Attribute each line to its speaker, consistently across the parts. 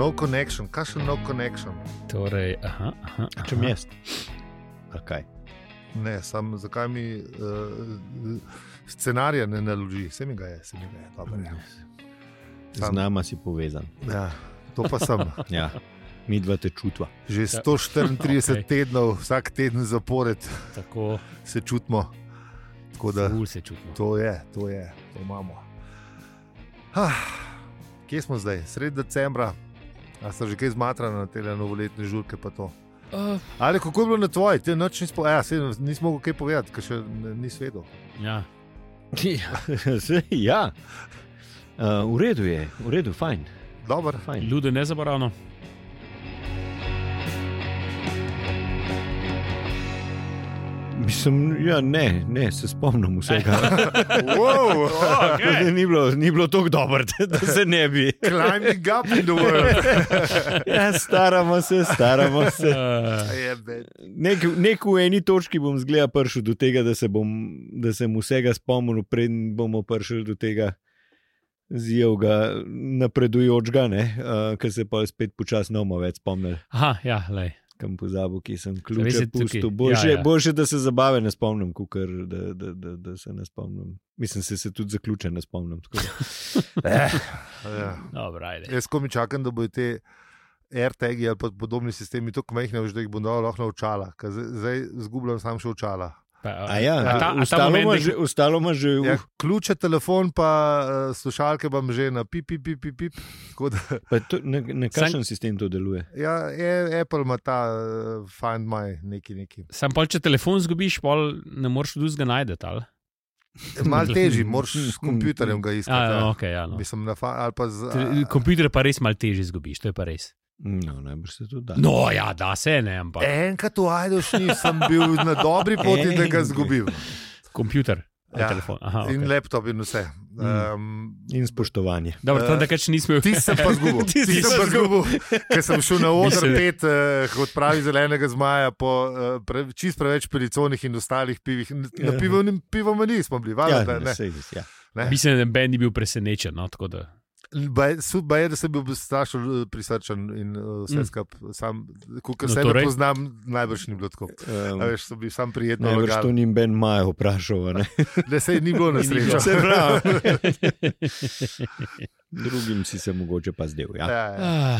Speaker 1: No connection, kaj še no connection?
Speaker 2: Torej, aha, aha, aha.
Speaker 3: Če mi jaz. Okay.
Speaker 1: Ne, sam zakaj mi uh, scenarija ne naloži, se mi ga je, se mi ga je. Dobro, je.
Speaker 3: Z
Speaker 1: Sam-
Speaker 3: nama si povezan.
Speaker 1: Ja, to pa sem.
Speaker 3: Ja. Mi dva te čutva.
Speaker 1: Že
Speaker 2: Ja.
Speaker 1: 134
Speaker 2: Okej.
Speaker 1: okay. tednov, vsak teden zapored
Speaker 2: Tako,
Speaker 1: se čutimo. Tako da
Speaker 2: ful se čutimo.
Speaker 1: to je, to je, to imamo. Ah, kje smo zdaj? Sred decembra, a ste že kaj zmatrani na te novoletne žurke? pa to?
Speaker 2: Uh,
Speaker 1: Ali kako je bilo na tvoji, ti noč nismo, ja, saj nismo mogli kaj povedati, ker še ne- ni svetu.
Speaker 2: ja.
Speaker 3: Saj, ja. Uh, v redu je, v redu, fajn.
Speaker 1: Dobro,
Speaker 3: fajn.
Speaker 2: Ljude ne zaboravno.
Speaker 3: Mislim, ja, ne, ne, se spomnim vsega.
Speaker 1: wow,
Speaker 2: Okay.
Speaker 3: ni, bilo, ni bilo tako dobro, da se ne bi.
Speaker 1: climbing up in the world.
Speaker 3: Ja, staramo se, staramo se. Nek, nek v eni točki bom zgleda prišel do tega, da se bom da sem vsega spomnil, preden bomo prišli do tega zjevga napredujočega, uh, ker se pa spet počasi ne bomo več spomnili,
Speaker 2: aha, ja, lej.
Speaker 3: Kam pozabil, ki sem
Speaker 2: Veš,
Speaker 3: ključe
Speaker 2: je tukaj.
Speaker 3: pustil. Boljše,
Speaker 2: Ja,
Speaker 3: ja, boljše, da se zabave ne spomnim, kot da, da, da, da se ne spomnim. Mislim, se, se tudi zaključe ne spomnim. tako da.
Speaker 1: Ja.
Speaker 2: Dobro.
Speaker 1: Jaz komi čakam, da bodo te AirTagi ali podobni sistemi tako majhni, da jih bom dal lahko naučala. ker Zdaj, zdaj zgubljam sam še učala.
Speaker 2: Pa,
Speaker 3: A ja,
Speaker 2: a ta, a ta
Speaker 3: ostalo
Speaker 2: moment,
Speaker 3: ima
Speaker 2: da-
Speaker 3: že, ostalo ima že
Speaker 1: Ja,
Speaker 3: uh,
Speaker 1: ključe, telefon, pa uh, slušalke imam že na pip, pip, pip, pip. Da,
Speaker 3: pa to, na, na kakšen sistem to deluje.
Speaker 1: ja, je, Apple ima ta uh, Find My neki neki.
Speaker 2: Sam pol, če telefon zgubiš, pol ne moreš drugega najti. ali?
Speaker 1: Mal težji, moraš s kompjuterjem ga iskati.
Speaker 2: A,
Speaker 1: ja.
Speaker 2: okay, ja, no.
Speaker 1: Mislim, na fa- ali pa z,
Speaker 2: Te- Komputer pa res malo težje zgubiš, to je pa res.
Speaker 3: No, najbrž se to da.
Speaker 2: No, ja, da se ne, ampak
Speaker 1: Enkrat v Ajdoš nisem bil na dobri poti, da ga zgubim.
Speaker 2: komputer, ja.
Speaker 1: Ja.
Speaker 2: telefon. Aha,
Speaker 1: In
Speaker 2: okay.
Speaker 1: laptop in vse. Um,
Speaker 3: In spoštovanje.
Speaker 2: Dobro, tam
Speaker 1: Eh,
Speaker 2: takrat še nismo
Speaker 1: Ti sem pa zgubil.
Speaker 2: Ti
Speaker 1: sem
Speaker 2: pa
Speaker 1: zgubil, ker sem šel na oder pet, uh, kot pravi zelenega zmaja, po uh, pre, čist preveč periconih in ostalih pivih. Na
Speaker 3: Ja.
Speaker 1: pivo, pivo nismo bili,
Speaker 3: Ja,
Speaker 1: valjda, da ne.
Speaker 3: sej, ja.
Speaker 2: Mislim, da Ben ni bil presenečen. No, tako da.
Speaker 1: Sud pa je, da sem bil strašno eh, prisrčen in uh, vse
Speaker 2: Mm.
Speaker 1: skupaj. Sam, ko
Speaker 2: No,
Speaker 1: se
Speaker 2: torej?
Speaker 1: ne poznam, najbrž ni bilo tako.
Speaker 3: Um,
Speaker 1: A Veš, so bili sam prijetno.
Speaker 3: Najbrž to
Speaker 1: lagali.
Speaker 3: ni Ben Maja vprašal. ne?
Speaker 1: Da se ni bilo na srečo.
Speaker 3: Se pravi. Drugim si se mogoče pa zdel. Ja.
Speaker 1: Ja, ja.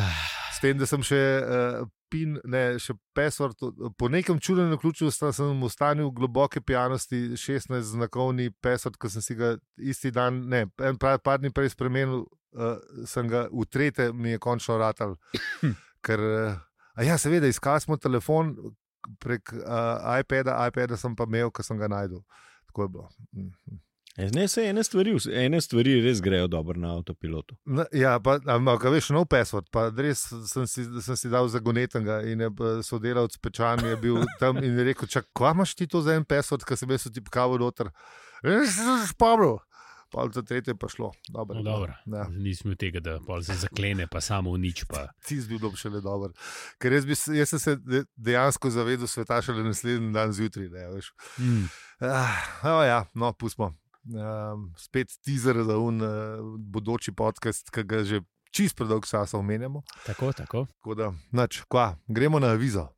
Speaker 1: S tem, da sem še uh, pin, ne, še password, po nekem čudenem ključu sta- sem v stanju globoke pijanosti, 16 znakovni password, ko sem si ga isti dan, ne, en prav, par dni prej spremenil, uh, sem ga v trete, mi je končno ratal. Ker, uh, ja, seveda, iskali smo telefon prek uh, iPada, iPada sem pa imel, ker sem ga najdel. Tako je bilo. Mhm.
Speaker 3: Ne, se ene stvari, ene stvari res grejo dobro na avtopilotu.
Speaker 1: Na, ja, pa, ampak, veš, nov password. Pa res sem si, sem si dal zagonetnega in je pa sodelavec Pečan je bil tam in je rekel: Čak, kva imaš ti to za en password, ki sem jaz vtipkal noter. Jaz sem se spomnil. Pa za tretje pa šlo. Dobro,
Speaker 2: no, dobro.
Speaker 1: Ja.
Speaker 2: Nismo tega, da pol se zaklene, pa samo nič. Pa.
Speaker 1: Ti si bil šele dober. Ker jaz, bi, jaz sem se de- dejansko zavedel sveta šele naslednji dan zjutraj. Ne, veš.
Speaker 2: Mm.
Speaker 1: ah, oh ja, no, pustimo. Um, spet teaser za un uh, bodoči podcast, ki ga že čist predolgo časa omenjamo.
Speaker 2: Tako, tako.
Speaker 1: Tako da, nač, kva, gremo na avizo.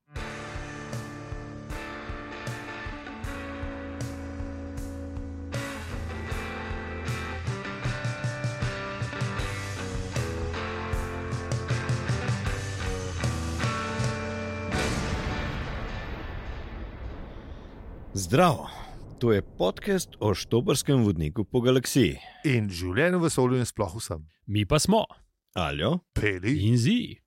Speaker 3: Zdravo, to je podcast o štobrskem vodniku po galaksiji.
Speaker 1: In življenje v vesolju in sploh vsem.
Speaker 2: Mi pa smo
Speaker 3: Aljo,
Speaker 1: Peli,
Speaker 2: in zi.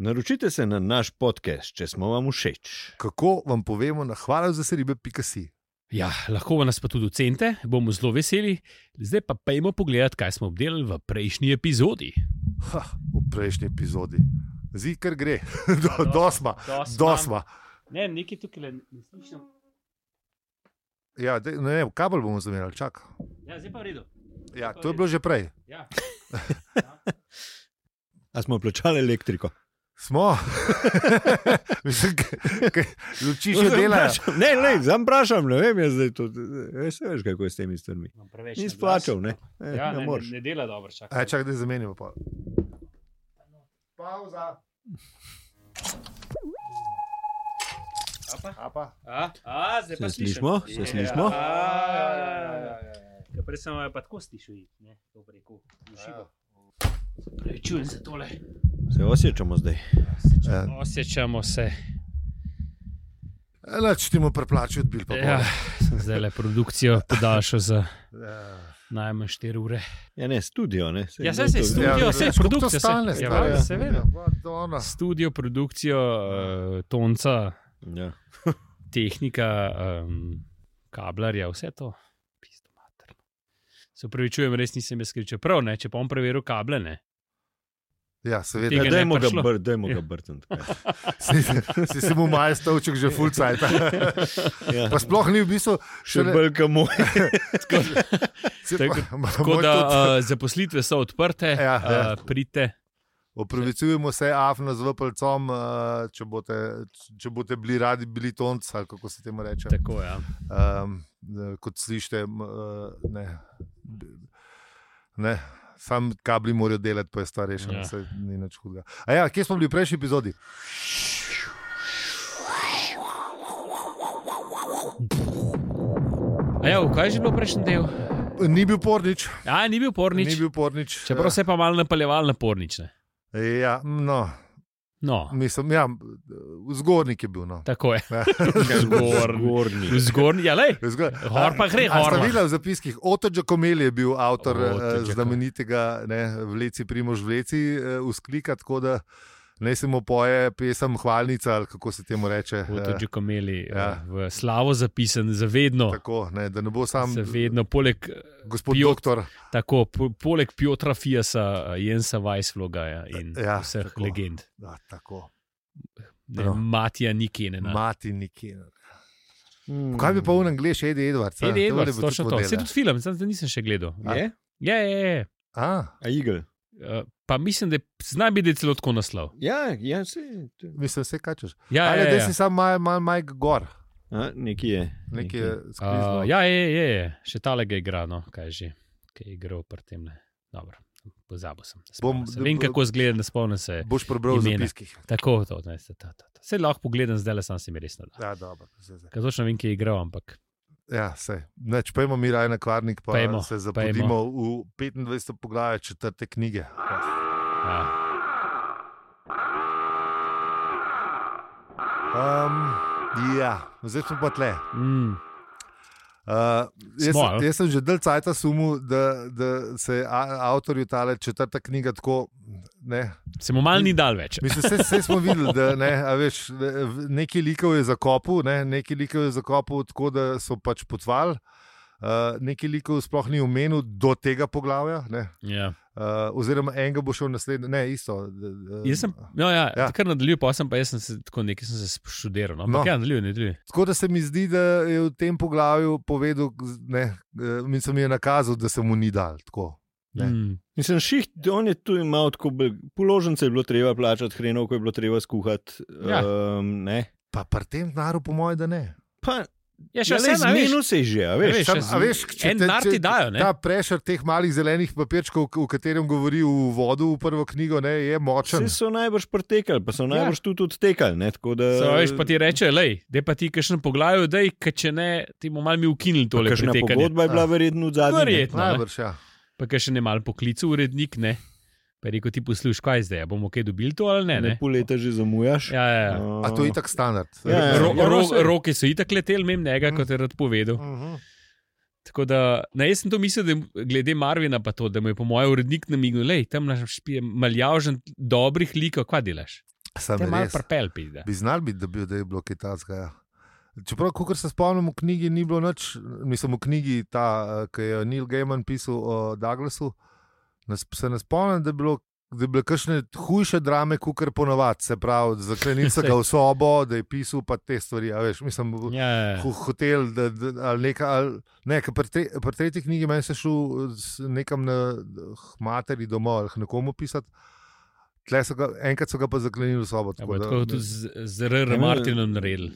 Speaker 3: naročite se na naš podcast, če smo vam všeč.
Speaker 1: kako vam povemo na hvala za seribe, pika si.
Speaker 2: Ja, lahko nas pa tudi ocenite, bomo zelo veseli. Zdaj pa pojmo pogledat, kaj smo obdelali v prejšnji epizodi.
Speaker 1: Ha, v prejšnji epizodi. Zdi, kar gre, do, dosma, dosma.
Speaker 2: Ne, nekaj tukaj ne slišim.
Speaker 1: Ja, dej, ne, ne, kabel bomo zamenjali, čak.
Speaker 2: Ja, zdaj pa v redu.
Speaker 1: Ja, to je bilo že prej.
Speaker 2: Ja.
Speaker 3: A smo plačali elektriko?
Speaker 1: Smo. Mislim, luči še delajo.
Speaker 3: Ne, ne, sam vprašam, ne vem, jaz zdaj to. Veš, veš, kako je s temi stvarmi. Nisi plačal, ne? E,
Speaker 2: Ja,
Speaker 3: ne
Speaker 2: ne,
Speaker 3: moreš.
Speaker 2: ne, ne dela dobro, čakaj.
Speaker 1: Aj, čak, da zamenjamo. Pa. pauza. Apa?
Speaker 2: A, a, zdaj
Speaker 3: Se slišimo? Se slišimo?
Speaker 2: Ja, prej sem pa tako slišal, ne, to rekel, uživo. Čujem se tole.
Speaker 3: Se osjećamo zdaj.
Speaker 1: Ja.
Speaker 2: Osjećamo se.
Speaker 1: Leč ti mu preplačil, odbil pa
Speaker 2: Ja, sem zdaj le produkcijo podaljšal za
Speaker 1: Ja.
Speaker 2: najmanj 4 ure.
Speaker 3: Ja, ne, studio. Ne. Saj
Speaker 2: Ja, se
Speaker 3: to-
Speaker 2: studio,
Speaker 1: Ja, koliko to
Speaker 2: produkcija,
Speaker 1: stane,
Speaker 2: saj- ja,
Speaker 1: ja.
Speaker 2: seveda.
Speaker 1: Ja.
Speaker 2: Studio, produkcijo, uh, tonca,
Speaker 3: Ja.
Speaker 2: tehnika, um, kablarja, vse to. Pizdo mater. Se upravičujem, res nisem jaz skričal. Prav, ne, če pa bom preveril kable, ne.
Speaker 1: Ja, seveda.
Speaker 2: Ne
Speaker 3: dajmo ga,
Speaker 2: prišlo.
Speaker 3: br, dajmo
Speaker 2: Ja.
Speaker 3: ga brtniti.
Speaker 1: Si, si, si mu maj stavček že full cajt.
Speaker 3: Ja.
Speaker 1: Pa sploh ni v bistvu
Speaker 3: Še
Speaker 1: šele-
Speaker 3: bolj kot moj.
Speaker 1: si-
Speaker 2: Tako-
Speaker 1: moj
Speaker 2: Tako da uh, zaposlitve so odprte,
Speaker 1: Ja, ja.
Speaker 2: Uh, pridite.
Speaker 1: Opravičujemo se, afna z vpelcom, uh, če, boste, če boste bili radi, bili tonci, ali kako se temu reče.
Speaker 2: Tako, ja.
Speaker 1: Um, kot slišite, uh, ne. ne. Sam kabli morajo delati, pa je stvar rešena,
Speaker 2: Ja.
Speaker 1: ja. ni nič hudega. A ja, kje smo bili v prejšnji epizodi?
Speaker 2: A ja, kaj je že bilo prejšnji del?
Speaker 1: Ni bil pornič.
Speaker 2: Ja, ni bil pornič.
Speaker 1: Ni bil pornič.
Speaker 2: Čeprav se je pa malo napaljeval na pornič. Ne?
Speaker 1: Ja, no,
Speaker 2: No,
Speaker 1: mislim, ja, zgornik je bil. No.
Speaker 2: tako je.
Speaker 1: Ja.
Speaker 2: Zgornji.
Speaker 3: Zgornji.
Speaker 2: V zgornji, ja, lej.
Speaker 1: Zgor-
Speaker 2: Gor pa gre,
Speaker 1: A- a
Speaker 2: gor
Speaker 1: ste
Speaker 2: pa.
Speaker 1: videli v zapiskih? Oto Giacomelli je bil avtor
Speaker 2: Oto
Speaker 1: eh,
Speaker 2: Giacomelli.
Speaker 1: znamenitega ne, Vleci Primož Vleci eh, usklika, tako da ne se mu poje pesem Hvalnica ali kako se temu reče.
Speaker 2: Bodo
Speaker 1: eh,
Speaker 2: že imeli
Speaker 1: ja.
Speaker 2: ja. v slavo zapisan, zavedno.
Speaker 1: Tako, ne, da ne bo sam
Speaker 2: Zavedno, poleg,
Speaker 1: gospod
Speaker 2: Piotr-
Speaker 1: doktor.
Speaker 2: tako, po, poleg Piotra Fiasa, Jensa Weissvloga ja, in
Speaker 1: Ja,
Speaker 2: vseh
Speaker 1: tako.
Speaker 2: legend.
Speaker 1: Da, tako,
Speaker 2: Ne,
Speaker 1: Prav.
Speaker 2: Matija Nikenena.
Speaker 1: mati nikjer.
Speaker 3: Mm.
Speaker 1: Kaj bi pa v angliški, Eddie Edwards? a?
Speaker 2: Eddie
Speaker 1: Tole
Speaker 2: Edwards,
Speaker 1: bo tudi
Speaker 2: točno to.
Speaker 1: model,
Speaker 2: Se
Speaker 1: ja.
Speaker 2: tudi film, zdaj nisem še gledal.
Speaker 3: Je?
Speaker 2: Ja, ja, ja.
Speaker 1: A,
Speaker 3: A igel.
Speaker 2: Uh, pa mislim, da zna biti celo tako naslov.
Speaker 3: Ja, ja, se.
Speaker 1: mislim, vse kaj češ.
Speaker 2: Ja,
Speaker 1: Ali
Speaker 2: ja,
Speaker 1: da
Speaker 2: ja.
Speaker 1: si sam mal, mal Mike Gor,
Speaker 3: A, nekje je.
Speaker 1: nekaj je
Speaker 2: Uh,
Speaker 1: skrizno.
Speaker 2: ja, je, je, je, še tale ga igra, no, kaj že, ki je igral pri tem. Ne. Dobro, pozabil sem.
Speaker 1: Bom-
Speaker 2: se. Vem, kako zgleda, ne spomnim se.
Speaker 1: Boš prebral v zapiskih.
Speaker 2: Tako, to, ne, se, ta, ta, ta. Se lahko pogledam, zdaj le sam si mi res ne da.
Speaker 1: Ja, dobro.
Speaker 2: Ker točno vem, ki je igral, ampak
Speaker 1: Ja, sej. Neč, pojmo mi raje na kvarnik, pa
Speaker 2: Pojmo,
Speaker 1: se zapodimo v 25. poglavje četrte knjige.
Speaker 2: ja.
Speaker 1: Um, ja, zdaj smo pa tle.
Speaker 2: mm,
Speaker 1: Uh, jaz,
Speaker 2: Smo,
Speaker 1: jaz sem že dalj cajt sumil, da, da se a- avtorju tale četrta knjiga tako. Ne,
Speaker 2: se mu mal ni dal več.
Speaker 1: Mislim, vse, vse smo videli, da ne, veš, nekaj likov je zakopal, ne, nekaj likov je zakopal tako, da so pač potvali. Uh, nekaj likov sploh ni omenil do tega poglavja, ne,
Speaker 2: Ja.
Speaker 1: Uh, oziroma enega bo šel naslednji, ne, isto. d-
Speaker 2: Jaz sem, no, ja,
Speaker 1: Ja.
Speaker 2: kar nadaljujem, pa sem pa jaz sem se tako nekaj sem se študiral. No,
Speaker 1: No.
Speaker 2: ampak ja, nadaljujem, nadaljujem.
Speaker 1: Tako da se mi zdi, da je v tem poglavju povedal, ne, eh, mi se mi je nakazal, da se mu ni dal. Tako. Ne.
Speaker 2: Mm.
Speaker 3: Mislim, ših, on je tu imel tako, položnice je bilo treba plačati, hrenovko je bilo treba skuhati.
Speaker 2: Ja.
Speaker 3: Um, ne.
Speaker 1: Pa pri tem znaru, po mojem, da ne.
Speaker 3: Pa,
Speaker 2: Ja, še
Speaker 3: ja,
Speaker 2: vse na
Speaker 3: se je že, a veš.
Speaker 2: veš,
Speaker 1: Sam,
Speaker 2: jaz-
Speaker 1: a veš, če
Speaker 2: en
Speaker 1: te-
Speaker 2: denar
Speaker 1: če-
Speaker 2: ti dajo, ne?
Speaker 1: Ta prešer teh malih zelenih papirčkov, v katerem govori v vodu, v prvo knjigo, ne, je močen.
Speaker 3: Vsi so najbrž pretekali, pa so
Speaker 2: Ja.
Speaker 3: najbrž tudi odtekali. Ne, tako da,
Speaker 2: So, veš, pa ti reče, lej, da pa ti kakšen poglavju, da je, če ne, ti bomo malo mi ukinili tole
Speaker 3: Kakšna pogodba je bila verjetno v zadnjem.
Speaker 2: Verjetno.
Speaker 1: Najbrž, ja.
Speaker 2: Pa še ne mal poklical urednik, ne? Pa je rekel, ti poslušaj, kaj zdaj, bomo kaj dobili to ali ne?
Speaker 3: Ne,
Speaker 2: ne?
Speaker 3: pol leta že zamujaš.
Speaker 2: Ja, ja, ja.
Speaker 3: Uh,
Speaker 1: A to je itak standard.
Speaker 3: Ja, ja.
Speaker 2: Ro,
Speaker 3: Ja,
Speaker 2: ro, roke so itak leteli, mem njega,
Speaker 1: Mm.
Speaker 2: kot je rad povedal.
Speaker 1: Mhm.
Speaker 2: Tako da, ne, jaz sem to mislil, da je glede Marvina, pa to, da mu je po mojem urednik namignil, da tam naš špije maljavžen dobrih likov, kaj delaš?
Speaker 1: Sam
Speaker 2: Te malo prepel, pizda.
Speaker 1: Bi znal biti, da, bi, da je bilo kaj takega. Ja. Čeprav, kot se spomnim, v knjigi ni bilo nič, mislim, v knjigi, ta, ki je Neil Gaiman pisal o Douglasu, nas, se ne spomnim, da je bilo. Da je bile kakšne hujše drame, kot kar ponovadi, se pravi, zaklenil se ga v sobo, da je pisal pa te stvari. Veš, mislim,
Speaker 2: Ja, ja, ja.
Speaker 1: ho- hotel, da, da, ali neka, ali, ne, pri, tre, pri tretji knjigi meni se šel nekam na materi domov ali nekomu pisati. So ga, enkrat so ga pa zaklenili v sobo.
Speaker 2: Ja,
Speaker 1: tako da-
Speaker 2: tako tudi z, z R.R.
Speaker 3: Ja,
Speaker 2: Martinom naredili.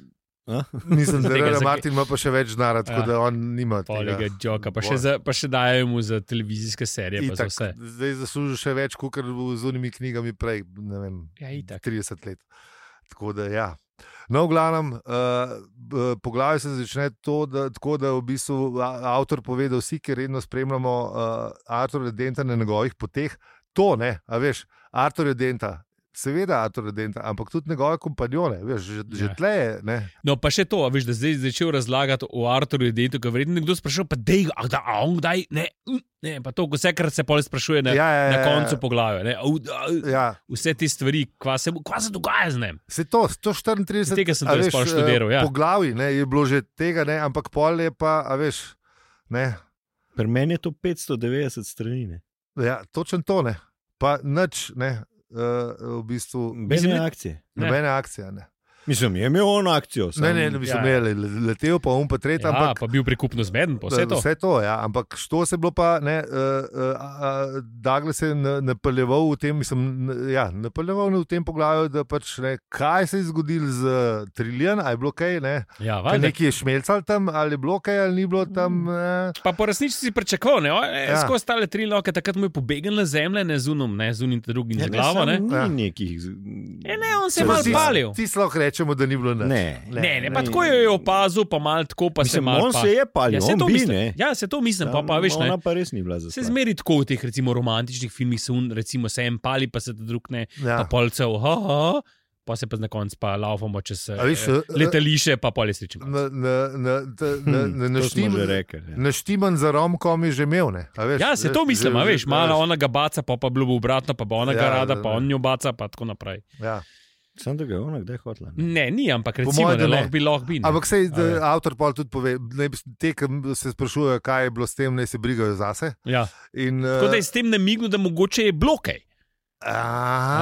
Speaker 1: Mislim, da Rera
Speaker 2: zake-
Speaker 1: Martin ima pa še več denarja, tako
Speaker 2: Ja.
Speaker 1: da on nima
Speaker 2: Polega
Speaker 1: tega.
Speaker 2: joka, pa še, za, pa še dajo mu za televizijske serije. Pa za
Speaker 1: Itak,
Speaker 2: vse.
Speaker 1: zdaj zasluži še več, kot z unimi knjigami prej, ne vem,
Speaker 2: Ja, itak.
Speaker 1: 30 let. Tako da, ja. No, v glavnem, uh, poglavje se začne to, da, tako, da v bistvu avtor pove, da vsi, ki redno spremljamo uh, Artura Denta na njegovih poteh, to ne, a veš, Artur Denta. Seveda, Artur Denta, ampak tudi njegove kompanjone, veš, že, že
Speaker 2: Ja.
Speaker 1: tle je. Ne?
Speaker 2: No, pa še to, a veš, da zdaj začel razlagati o Arturju Dentu, ki verjetno nekdo sprašuje, pa dej, a, da, a on kdaj, ne, ne, pa to, vsekrat se pol sprašuje na,
Speaker 1: Ja, ja,
Speaker 2: na
Speaker 1: ja,
Speaker 2: koncu poglavja. Ne, au, a,
Speaker 1: Ja,
Speaker 2: vse te stvari, kva se, kva se dogaja z njim.
Speaker 1: Se to, 134
Speaker 2: Tega sem
Speaker 1: a
Speaker 2: tudi
Speaker 1: veš,
Speaker 2: sploh
Speaker 1: eh,
Speaker 2: študiral, ja.
Speaker 1: Poglavji ne, je bilo že tega, ne, ampak pol je pa, a veš, ne,
Speaker 3: Pri meni je to 590 strani. Ne?
Speaker 1: ja, točno to ne. Pa nič, ne, uh, v bistvu,
Speaker 3: Bene
Speaker 2: ne-
Speaker 3: akcije.
Speaker 2: Ne.
Speaker 1: nobene akcije. Ne,
Speaker 3: Mislim, je imel ono akcijo.
Speaker 1: ne,
Speaker 3: Sam,
Speaker 1: ne, ne, mislim,
Speaker 2: ja.
Speaker 1: ne, le- letel pa um, pa tretji,
Speaker 2: Ja,
Speaker 1: ampak.
Speaker 2: pa bil prikupno zmeden, pa vse to.
Speaker 1: Vse to, ja. ampak što se je bilo pa, ne, uh, uh, Douglas je na- napeljeval v tem, mislim, ja, napeljeval v tem poglavju, da pač ne, kaj se je zgodilo z Trillion, ali je bilo kaj, ne,
Speaker 2: Ja,
Speaker 1: kaj
Speaker 2: valjda.
Speaker 1: nekaj je šmelcal tam, ali je bilo kaj, ali ni bilo tam. Eh,
Speaker 2: Pa po resnici si pričakoval, ne,
Speaker 1: Ja.
Speaker 2: ja. skozi stale tri loke, takrat mu je pobegnila zemlja, ne z unom, ne z unim, drugim
Speaker 3: Ja,
Speaker 2: za glavo. Ne,
Speaker 3: Ni
Speaker 1: Ja.
Speaker 3: nekih.
Speaker 2: e, ne on se je
Speaker 3: Če
Speaker 2: mal
Speaker 3: si-
Speaker 2: palil.
Speaker 1: Ti lahko rečemo, da ni bilo nič.
Speaker 3: Ne.
Speaker 2: Ne, ne, pa tako jo je opazil, pa mal tako, pa se
Speaker 3: Mislim,
Speaker 2: mal.
Speaker 3: on
Speaker 2: pa...
Speaker 3: se je palil,
Speaker 2: Ja,
Speaker 3: ja,
Speaker 2: se
Speaker 3: on
Speaker 2: to
Speaker 3: bi,
Speaker 2: mislim.
Speaker 3: ne.
Speaker 2: Ja, se to mislim, pa, pa veš, ne.
Speaker 3: Ona pa res ni bila za
Speaker 2: Se zmeri tako v teh recimo, romantičnih filmih, se un, recimo, se en pali, pa se ta drug ne,
Speaker 1: Ja.
Speaker 2: pa polcev, ha, ha, pa se pa na koncu pa laufamo čez
Speaker 1: A veš,
Speaker 2: eh,
Speaker 1: eh,
Speaker 2: letališče, pa pol je srečen.
Speaker 1: Na, na, na, na, na, na,
Speaker 3: Hm, To smo
Speaker 1: štim,
Speaker 3: rekli. ja.
Speaker 1: na štiman za romkom je že imel. Ne, a veš,
Speaker 2: Ja, se to mislim,
Speaker 1: že-
Speaker 2: veš, malo ona ga baca, pa pa bilo obratno, pa bo ona ga
Speaker 1: Ja,
Speaker 2: rada,
Speaker 1: da,
Speaker 2: pa
Speaker 1: da.
Speaker 2: on jo baca, pa tako naprej.
Speaker 1: Ja.
Speaker 3: Sam da ga je ona kdaj hotla. ne.
Speaker 2: Ne, ni, ampak
Speaker 1: Po
Speaker 2: recimo,
Speaker 1: moje,
Speaker 2: da
Speaker 1: ne.
Speaker 2: lahko bi, lahko bi. ne.
Speaker 1: Ampak sej,
Speaker 2: A je.
Speaker 1: avtor pa tudi pove, bi te, ki se sprašujejo, kaj je bilo s tem, naj se brigajo zase.
Speaker 2: Ja.
Speaker 1: In,
Speaker 2: Tako da
Speaker 1: eh,
Speaker 2: je s tem namignu, da mogoče je blokaj. A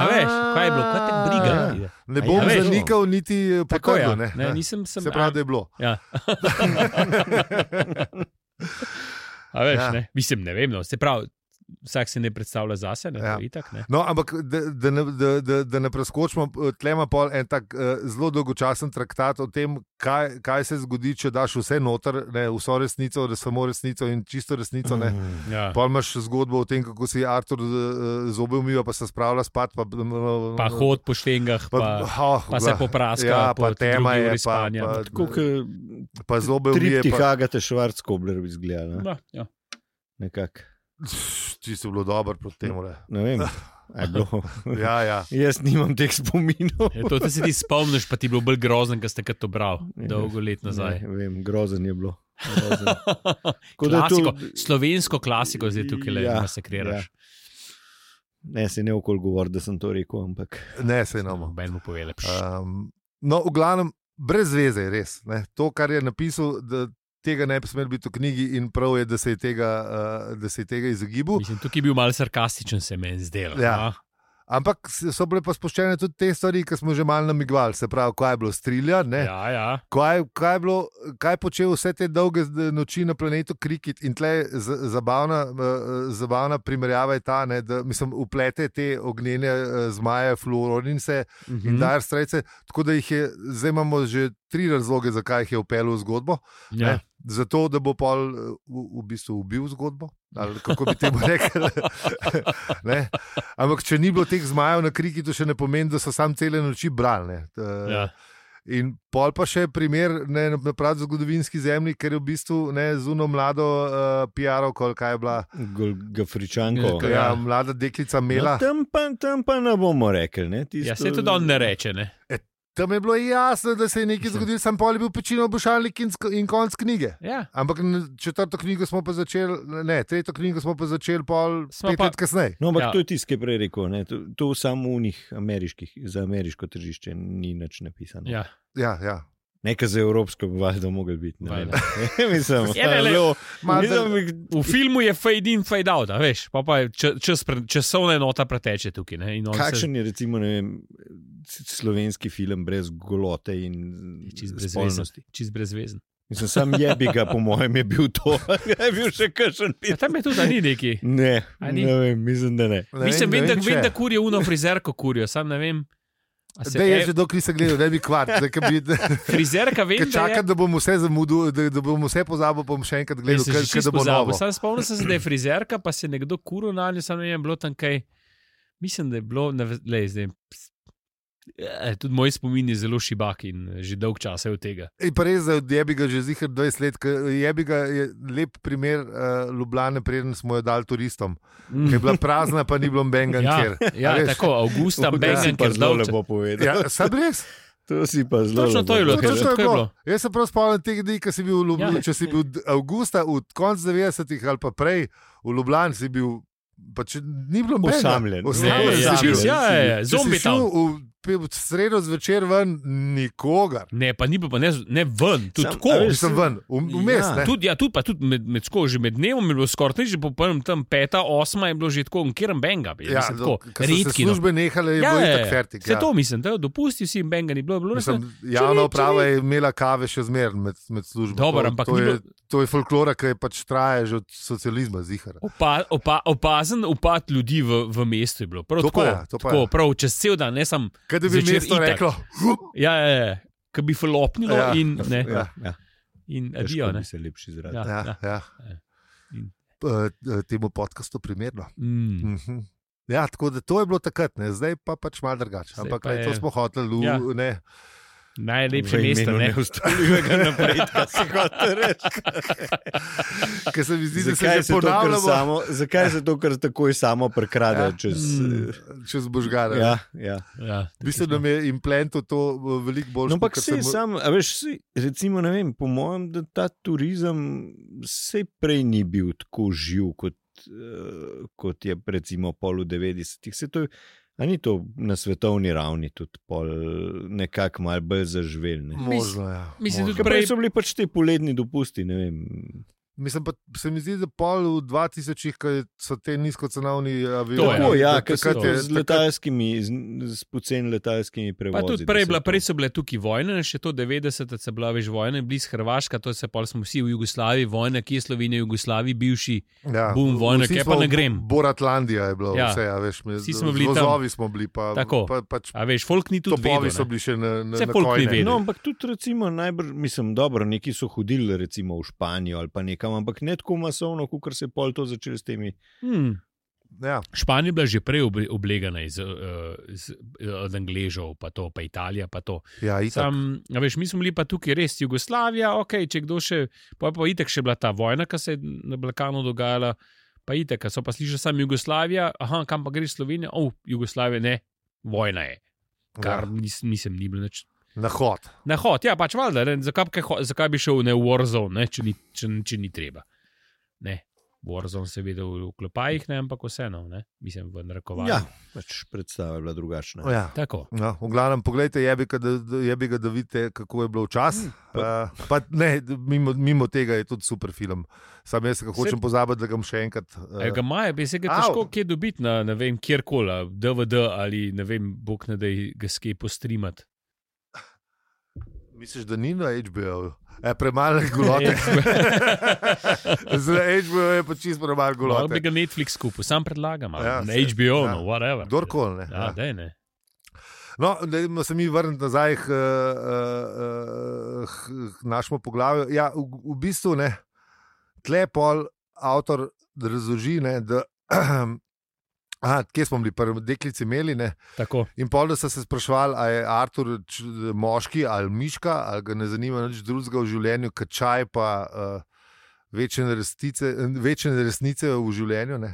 Speaker 2: veš, kaj je bilo, kaj te briga.
Speaker 3: Ja.
Speaker 1: Ne
Speaker 3: A
Speaker 1: bom
Speaker 3: ja,
Speaker 1: zanikal, niti eh, potrdil.
Speaker 2: Ja. Ne, nisem sem.
Speaker 1: Se pravi, da je bilo.
Speaker 2: Ja. A veš,
Speaker 1: Ja.
Speaker 2: ja. ne? Mislim, ne vem. No. Se pravi, vsak se ne predstavlja zase, ne,
Speaker 1: Ja.
Speaker 2: ja. itak, ne.
Speaker 1: No, ampak da, da, ne, da, da, da ne preskočimo, tlema pa en tak uh, zelo dolgočasen traktat o tem, kaj, kaj se zgodi, če daš vse noter, ne, vso resnico, res samo resnico in čisto resnico. Ne.
Speaker 3: Mm.
Speaker 2: Ja.
Speaker 1: Pa imaš zgodbo o tem, kako si Artur uh, zobe umiva, pa se spravlja spat. Pa,
Speaker 2: Pa hod po štengah, pa, pa,
Speaker 1: oh,
Speaker 2: pa se popraska,
Speaker 1: Ja, pa tema je, pa,
Speaker 2: spanja.
Speaker 1: pa,
Speaker 3: Tako kot
Speaker 1: pa zobe umije.
Speaker 3: triptih
Speaker 1: Pa,
Speaker 3: Agate Švarckobler bi izgledal. Ne?
Speaker 2: Da, ja.
Speaker 3: Nekako.
Speaker 1: ti si bilo dobro proti temu. le.
Speaker 3: Ne vem.
Speaker 1: Ja, ja.
Speaker 3: Jaz nimam teh spominov.
Speaker 2: Je, to se ti spomniš, pa ti je bilo bolj grozno, ker ste to bral
Speaker 3: Ja.
Speaker 2: dolgo let nazaj.
Speaker 3: Ne, vem, grozen je bilo. Grozen.
Speaker 2: Klasiko,
Speaker 3: to-
Speaker 2: slovensko klasiko zdaj tukaj le
Speaker 3: Ja,
Speaker 2: masakriraš.
Speaker 3: Ne, se ne okol govor, da sem to rekel, ampak
Speaker 1: Ne, se enamo.
Speaker 2: Ben mu pove lepše.
Speaker 1: Um, no, v glavnem, brez veze je res. Ne. To, kar je napisal, da tega ne bi smelo biti v knjigi, in prav je, da se je tega, uh, da se je tega izogibal.
Speaker 2: Mislim, tukaj je bil malce sarkastičen, se meni zdelo.
Speaker 1: Ja.
Speaker 2: a?
Speaker 1: Ampak so bile pa spuščene tudi te stvari, ki smo že malo namigovali. Se pravi, kaj je bilo strilja.
Speaker 2: Ja, ja.
Speaker 1: Kaj, kaj, je bilo, kaj je počel vse te dolge noči na planetu Krikit in tle je zabavna, eh, zabavna primerjava je ta, ne, da mislim, uplete te ognjene eh, zmaje, fluoronince
Speaker 2: Mhm.
Speaker 1: in dire strejce. Tako da jih je, zdaj imamo že tri razloge, zakaj jih je upeljal v zgodbo.
Speaker 2: ja.
Speaker 1: Ne? Zato, da bo pol eh, v, v bistvu ubil zgodbo. Ali kako bi temu. Ne? Ampak, če ni bilo teh zmajev na Krikitu, še ne pomeni, da so sam cele noči brali. ne. Eh,
Speaker 2: Ja.
Speaker 1: In pol pa še primer ne, na pravi zgodovinski zemlji, ker je v bistvu ne zuno mlado uh, PR-ovko, ali kaj je bila.
Speaker 3: Gafričanko.
Speaker 1: Ja, ja, mlada deklica Mela.
Speaker 3: No, tam, pa, tam pa ne bomo rekli. Ne, tisto,
Speaker 2: ja, se tudi on ne reče. Ne?
Speaker 1: Tam je bilo jasno, da se je nekaj zgodilo, sem pol je bil pečino obušalnik in, in konc knjige.
Speaker 2: Ja.
Speaker 1: Ampak četrto knjigo smo pa začeli, ne, tretjo knjigo smo pa začeli pol
Speaker 2: Smo
Speaker 1: pet
Speaker 2: pa-
Speaker 1: let kasneje.
Speaker 3: No, ampak
Speaker 2: Ja.
Speaker 3: ja. to je tisto, ki je prej rekel. Ne, to, to samo v njih ameriških, za ameriško tržišče ni nič napisano.
Speaker 2: Ja.
Speaker 1: Ja, ja.
Speaker 3: Nekaj za evropsko bi valjda mogel biti. ne vem.
Speaker 2: Valjda.
Speaker 3: Mislim,
Speaker 2: Ja, ne, le,
Speaker 3: mislim,
Speaker 2: V filmu je fade in fade out, a veš, pa, pa je čas, časovna enota preteče tukaj. Ne? in on se-
Speaker 3: Kakšen je recimo ne vem, slovenski film brez golote in spolnosti?
Speaker 2: Čist brezvezen.
Speaker 3: Mislim, sam jebi ga, po mojem, je bil to. je bil še kakšen
Speaker 2: Ja,
Speaker 3: film.
Speaker 2: tam je tudi, ni neki.
Speaker 3: Ne,
Speaker 2: ni?
Speaker 3: ne vem, mislim, da ne.
Speaker 1: Ne
Speaker 2: Mislim,
Speaker 1: ne
Speaker 2: vem, da, vem, da kurijo uno frizerko, kurijo, sam ne vem. Se
Speaker 1: Da je že dolgo nisem gledal, ne bi kvart. Zdaj, bi,
Speaker 2: Frizerka vem, da je.
Speaker 1: čakam, da bom vse zamudil, da, da bom vse pozabil, pa bom še enkrat gledal,
Speaker 2: se
Speaker 1: da
Speaker 2: čisto
Speaker 1: bo novo.
Speaker 2: Sam spomnim se, da je frizerka, pa se je nekdo kuril na njo, samo ne vem, bilo tam kaj. Mislim, da je bilo, ne, lej, zdaj, ps- eh, tudi moj spomin je zelo šibak in eh, že dolg čas je od tega.
Speaker 1: In pa res, da je bi ga že zihar 20 let, ker je bi ga je lep primer uh, Ljubljane, preden smo jo dali turistom. Mm. Je bila prazna, pa ni bilo benga
Speaker 2: Ja, ja
Speaker 1: veš?
Speaker 2: tako, avgusta,
Speaker 3: To pa
Speaker 2: ker
Speaker 3: zelo lepo povedal.
Speaker 1: Ja, sam res.
Speaker 3: To si pa zelo
Speaker 2: Točno to je bilo,
Speaker 1: Točno
Speaker 2: tako je bilo.
Speaker 1: Jaz se prav spomnim teh dni, ko si bil v Ljubljani.
Speaker 2: Ja.
Speaker 1: Ja. Če si bil avgusta, v koncu 90-ih ali pa prej v Ljubljani, si bil. Pa če ni bilo benga.
Speaker 3: Osamljen.
Speaker 2: Ne,
Speaker 1: Osamljen
Speaker 2: je, je,
Speaker 1: bil.
Speaker 2: čist, ja, je, je,
Speaker 1: Če si
Speaker 2: zombi tam.
Speaker 1: v, v sredo zvečer ven, nikogar.
Speaker 2: Ne, pa ni bilo, pa ne, ne ven, tudi
Speaker 3: Sam-
Speaker 2: tako.
Speaker 3: veš,
Speaker 1: Nisem ven, v- vmes.
Speaker 3: Ja.
Speaker 1: ne.
Speaker 2: Tudi, ja, tudi, pa tudi med, med, sko, že med dnevom je bilo skoraj nič, že po prvem tam peta, osma je bilo že tako, kjerem benga. Je,
Speaker 1: Ja,
Speaker 2: mislim, tako,
Speaker 1: se
Speaker 2: redki. no.
Speaker 1: službe nehale, je
Speaker 2: Ja,
Speaker 1: bilo
Speaker 2: ja,
Speaker 1: itak
Speaker 2: ja.
Speaker 1: fertik.
Speaker 2: Vse
Speaker 1: Ja.
Speaker 2: to mislim, da dopusti si in benga ni bilo. bilo
Speaker 1: Mislim,
Speaker 2: resno-
Speaker 1: javna uprava je imela kave še zmeraj med, med službo.
Speaker 2: Dobro, ampak
Speaker 1: to,
Speaker 2: ni
Speaker 1: je,
Speaker 2: bilo-
Speaker 1: to je folklora, ki je pač traja že od socializma, zihar.
Speaker 2: Opa, opa, opazen upad ljudi v, v mestu je bilo. Prav
Speaker 1: To
Speaker 2: tako,
Speaker 1: je, to pa
Speaker 2: tako
Speaker 1: je.
Speaker 2: prav čez cel dan, ne samo.
Speaker 1: Kaj da bi mesto
Speaker 2: itak.
Speaker 1: reklo?
Speaker 2: Ja, ja, ja, ki bi falopnilo
Speaker 1: Ja.
Speaker 2: in, ne,
Speaker 3: Ja, ja.
Speaker 2: in adijo. Ne.
Speaker 3: se lepši izrazil.
Speaker 2: Ja.
Speaker 1: Ja, ja.
Speaker 2: Ja. In-
Speaker 1: Eh, Temu podkastu primerno.
Speaker 2: Mm.
Speaker 1: Mhm. Ja, tako da to je bilo takrat, ne? zdaj pa pač malo drugače. Ampak
Speaker 2: pa
Speaker 1: to
Speaker 2: je-
Speaker 1: smo hoteli,
Speaker 2: Ja.
Speaker 1: ja. ne.
Speaker 2: Najlepše mesto. Ne.
Speaker 3: Neustavljivega napredka si hotel reči.
Speaker 1: Ker se mi zdi, da se že
Speaker 3: se,
Speaker 1: ponavljamo
Speaker 3: samo, zakaj se to kar takoj samo prekrade
Speaker 1: Ja.
Speaker 3: čez.
Speaker 2: Mm.
Speaker 1: čez božgare.
Speaker 3: Ja, ja.
Speaker 2: Ja,
Speaker 1: Mislim, da mi je implantu to eh, veliko bolj
Speaker 3: No, ampak se sam, a veš, saj, recimo, ne vem, po mojem, da ta turizem se prej ni bil tako živ, kot, uh, kot je recimo pol v 90-ih. Se to je- A ni to na svetovni ravni tudi pol nekako malo bolj zaživel? Ne?
Speaker 1: Možno, ja.
Speaker 2: Mislim,
Speaker 1: možno.
Speaker 3: prej- so bili pač ti poletni dopusti, ne vem.
Speaker 1: Mislim pa, se mi zdi, da pol v 2000-ih, ko so te nizkocenovni avioni.
Speaker 2: To je.
Speaker 3: Tako, ja,
Speaker 1: da
Speaker 3: ker to
Speaker 1: je-
Speaker 3: z letalskimi, z, poceni letalskimi prevozi.
Speaker 2: Pa tudi prej, bila,
Speaker 3: to-
Speaker 2: prej so bile tukaj vojne, še to 90, se bila več vojne, blizu Hrvaška, to se pa smo vsi v Jugoslaviji, vojna, ki je Slovenija, Jugoslaviji, bivši.
Speaker 1: Ja,
Speaker 2: Bum, kaj
Speaker 1: smo
Speaker 2: pa ne grem.
Speaker 1: Boratlandija je bilo,
Speaker 2: Ja.
Speaker 1: ja. vse, a veš, mi,
Speaker 2: Vsi smo bili tam.
Speaker 1: Vozovi smo bili, pa,
Speaker 2: Tako.
Speaker 1: pa, pač
Speaker 2: A veš, folk ni tudi vedel.
Speaker 1: so bili še na, na, na
Speaker 2: folk ni vedel.
Speaker 3: No, ampak tudi, recimo, najbrž, mislim, dobro, neki so hodili, recimo v Španijo ali pa nekam, ampak ne tako masovno, kot se je pol to začelo s temi.
Speaker 2: Hmm.
Speaker 1: Ja.
Speaker 2: Španija je bila že prej oble- oblegana iz, uh, iz, od Angležov, pa to, pa Italija, pa to.
Speaker 1: Ja, itak.
Speaker 2: Sam, a veš, mi smo bili pa tukaj res Jugoslavija, ok, če kdo še, pa je pa itek še bila ta vojna, ki se je na Balkanu dogajala, pa itek, so pa slišali samo Jugoslavija, aha, kam pa greš Slovenija, oh, Jugoslavija, ne, vojna je, kar
Speaker 1: ja.
Speaker 2: nis, nisem ni bil nič.
Speaker 1: Na hod.
Speaker 2: Na hod, ja, pač valjda, ne, zakaj, zakaj bi šel ne, v Warzone, ne, če, ni, če, če ni treba. Ne, Warzone se vidi v, v klopajih, ne, ampak vseeno, ne, mislim v narekovanju.
Speaker 3: Ja, pač predstava je bila drugačna.
Speaker 1: Ja.
Speaker 2: Tako.
Speaker 1: No, v glavnem, pogledajte, je bi ga, da, da- je bi ga, da vidite, kako je bilo včasih. Uh, pa ne, mimo, mimo tega je tudi super film. Sam jaz ga hočem pozabiti, da ga bom še enkrat.
Speaker 2: E, ga
Speaker 1: Uh,
Speaker 2: imajo, bi se ga
Speaker 1: Au.
Speaker 2: težko kje dobiti na ne vem, kjerkoli, a DVD ali ne vem, bog ne da ga skaj postrimati.
Speaker 1: Misliš, da ni na HBO? E, premalo je golote. Za HBO je pa čist premalo
Speaker 2: Lahko bi
Speaker 1: golote.
Speaker 2: ga Netflix kupil, sam predlagam,
Speaker 1: Ja,
Speaker 2: na
Speaker 1: saj,
Speaker 2: HBO,
Speaker 1: ja.
Speaker 2: no, whatever.
Speaker 1: Kdorkoli. ne,
Speaker 2: Ja,
Speaker 1: ja.
Speaker 2: daj, ne.
Speaker 1: No, da se mi vrnemo nazaj k, uh, uh, k našemu poglavju. Ja, v, v bistvu ne, tle pol avtor razloži, ne, da. Aha, kje smo bili, prvi deklici imeli, ne?
Speaker 2: Tako.
Speaker 1: in pol, so se sprašvali, ali je Artur č, moški ali miška, ali ga ne zanima nič drugega v življenju, kot čaj, pa uh, večne, resnice, večne resnice v življenju. Ne?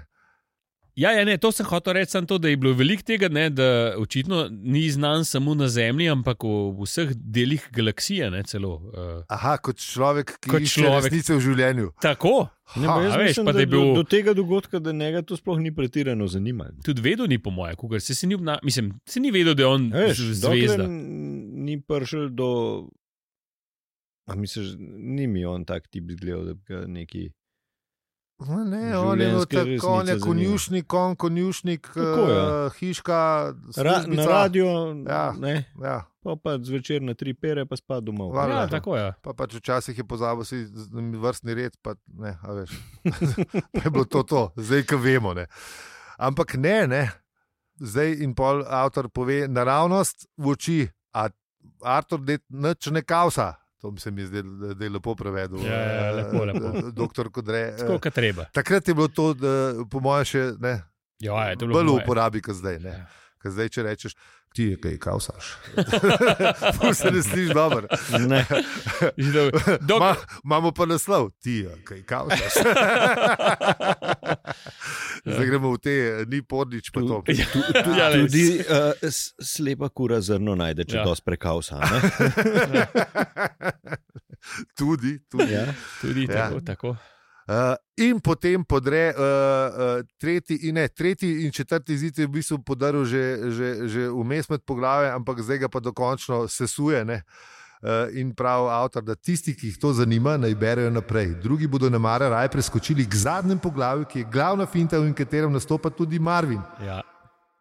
Speaker 2: Ja, ja, ne, to sem hotel reči, samo to, da je bilo veliko tega, ne, da očitno ni znan samo na Zemlji, ampak v, vseh delih galaksije. Ne, celo, uh,
Speaker 1: Aha, kot človek, ki
Speaker 2: Kot človek.
Speaker 1: resnice v življenju.
Speaker 2: tako.
Speaker 3: Ne,
Speaker 2: Ha,
Speaker 3: jaz
Speaker 2: a veš,
Speaker 3: mislim, da
Speaker 2: da bil
Speaker 3: do, do tega dogodka, da njega to sploh ni pretirano zanimalo.
Speaker 2: tudi vedel, ni po mojem, ker se, se ni, obna... Mislim, se ni vedel, da je on
Speaker 3: Veš,
Speaker 2: zvezda.
Speaker 3: Ni prišel do. A misliš, ni mi on tak tip izgledal, da bi ga neki.
Speaker 1: No, Ne, on je bil tako, on je konjušnik, kon, konjušnik,
Speaker 3: Tako, ja.
Speaker 1: uh, hiška,
Speaker 3: Ra, na radio,
Speaker 1: Ja.
Speaker 3: ne,
Speaker 1: Ja,
Speaker 3: pa pa zvečer na tri pere, pa spa domov.
Speaker 1: Valjda.
Speaker 2: Ja, tako je.
Speaker 1: pa pač včasih je pozabil si vrstni red, pa ne, a veš. pa je bilo to, to. zdaj, ko vemo. Ne. Ampak ne, ne. zdaj in pol avtor pove naravnost v oči, a Artur nič ne kausa. To mi se mi zdi, da je lepo prevedel.
Speaker 2: Ja, ja, lepo, lepo.
Speaker 1: eh, Doktor Kodre.
Speaker 2: Tako, kot treba.
Speaker 1: Takrat je bilo to, po mojem, še ne,
Speaker 2: Ja, je, to bilo
Speaker 1: bolj v uporabi, kot zdaj. Ne.
Speaker 2: Ja.
Speaker 1: Ker zdaj, če rečeš, ti je kaj kausaš. Ful se ne slišiš dobro.
Speaker 3: Ne.
Speaker 2: Dok,
Speaker 1: Ma, imamo pa naslov, ti je kaj kausaš. zdaj gremo v te, ni podnič pa to.
Speaker 2: ja, ja, res.
Speaker 3: Tudi uh, slepa kura zrno najde, če
Speaker 2: Ja.
Speaker 3: ja. dosti prekausa. ne?
Speaker 1: tudi, tudi.
Speaker 3: Ja.
Speaker 2: Tudi
Speaker 1: Ja.
Speaker 2: tako. tako.
Speaker 1: Uh, in potem podre uh, uh, tretji, in ne, tretji in četrti zid je v bistvu podaril že, že, že vmes med poglavje, ampak zdaj ga pa dokončno sesuje. Ne? Uh, in pravi avtor, da tisti, ki jih to zanima, naj berejo naprej. Drugi bodo na mare raje preskočili k zadnjemu poglavju, ki je glavna finta, v katerem nastopa tudi Marvin.
Speaker 2: Ja.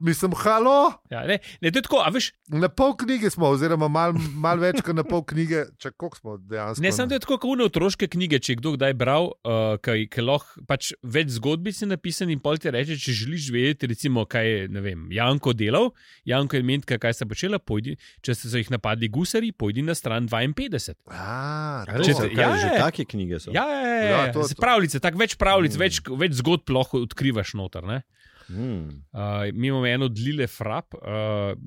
Speaker 1: Mislim, halo,
Speaker 2: Ja, ne, ne, to je tako, a veš,
Speaker 1: na pol knjige smo, oziroma malo mal več kot na pol knjige, če koliko smo dejansko.
Speaker 2: ne samo to je tako, kot otroške knjige, če je kdo kdaj bral, uh, kaj, kaj lahko pač več zgodbic je napisan in pol ti reče, če želiš vedeti, recimo, kaj je, ne vem, Janko delal, Janko in Mentka, kaj sta počela, pojdi, če so jih napadli gusari, pojdi na stran 52.
Speaker 1: A, to.
Speaker 2: Če
Speaker 3: kaj,
Speaker 2: ja,
Speaker 3: že
Speaker 2: ja.
Speaker 3: take knjige so.
Speaker 2: Ja, ja, ja,
Speaker 1: Ja,
Speaker 2: ja,
Speaker 1: to,
Speaker 2: to- pravljice, tako več pravljic,
Speaker 3: Mm.
Speaker 2: več, več zgodb lahko odkrivaš noter. Ne?
Speaker 3: Hmm.
Speaker 2: Uh, mi imamo eno od Lile Frap, uh,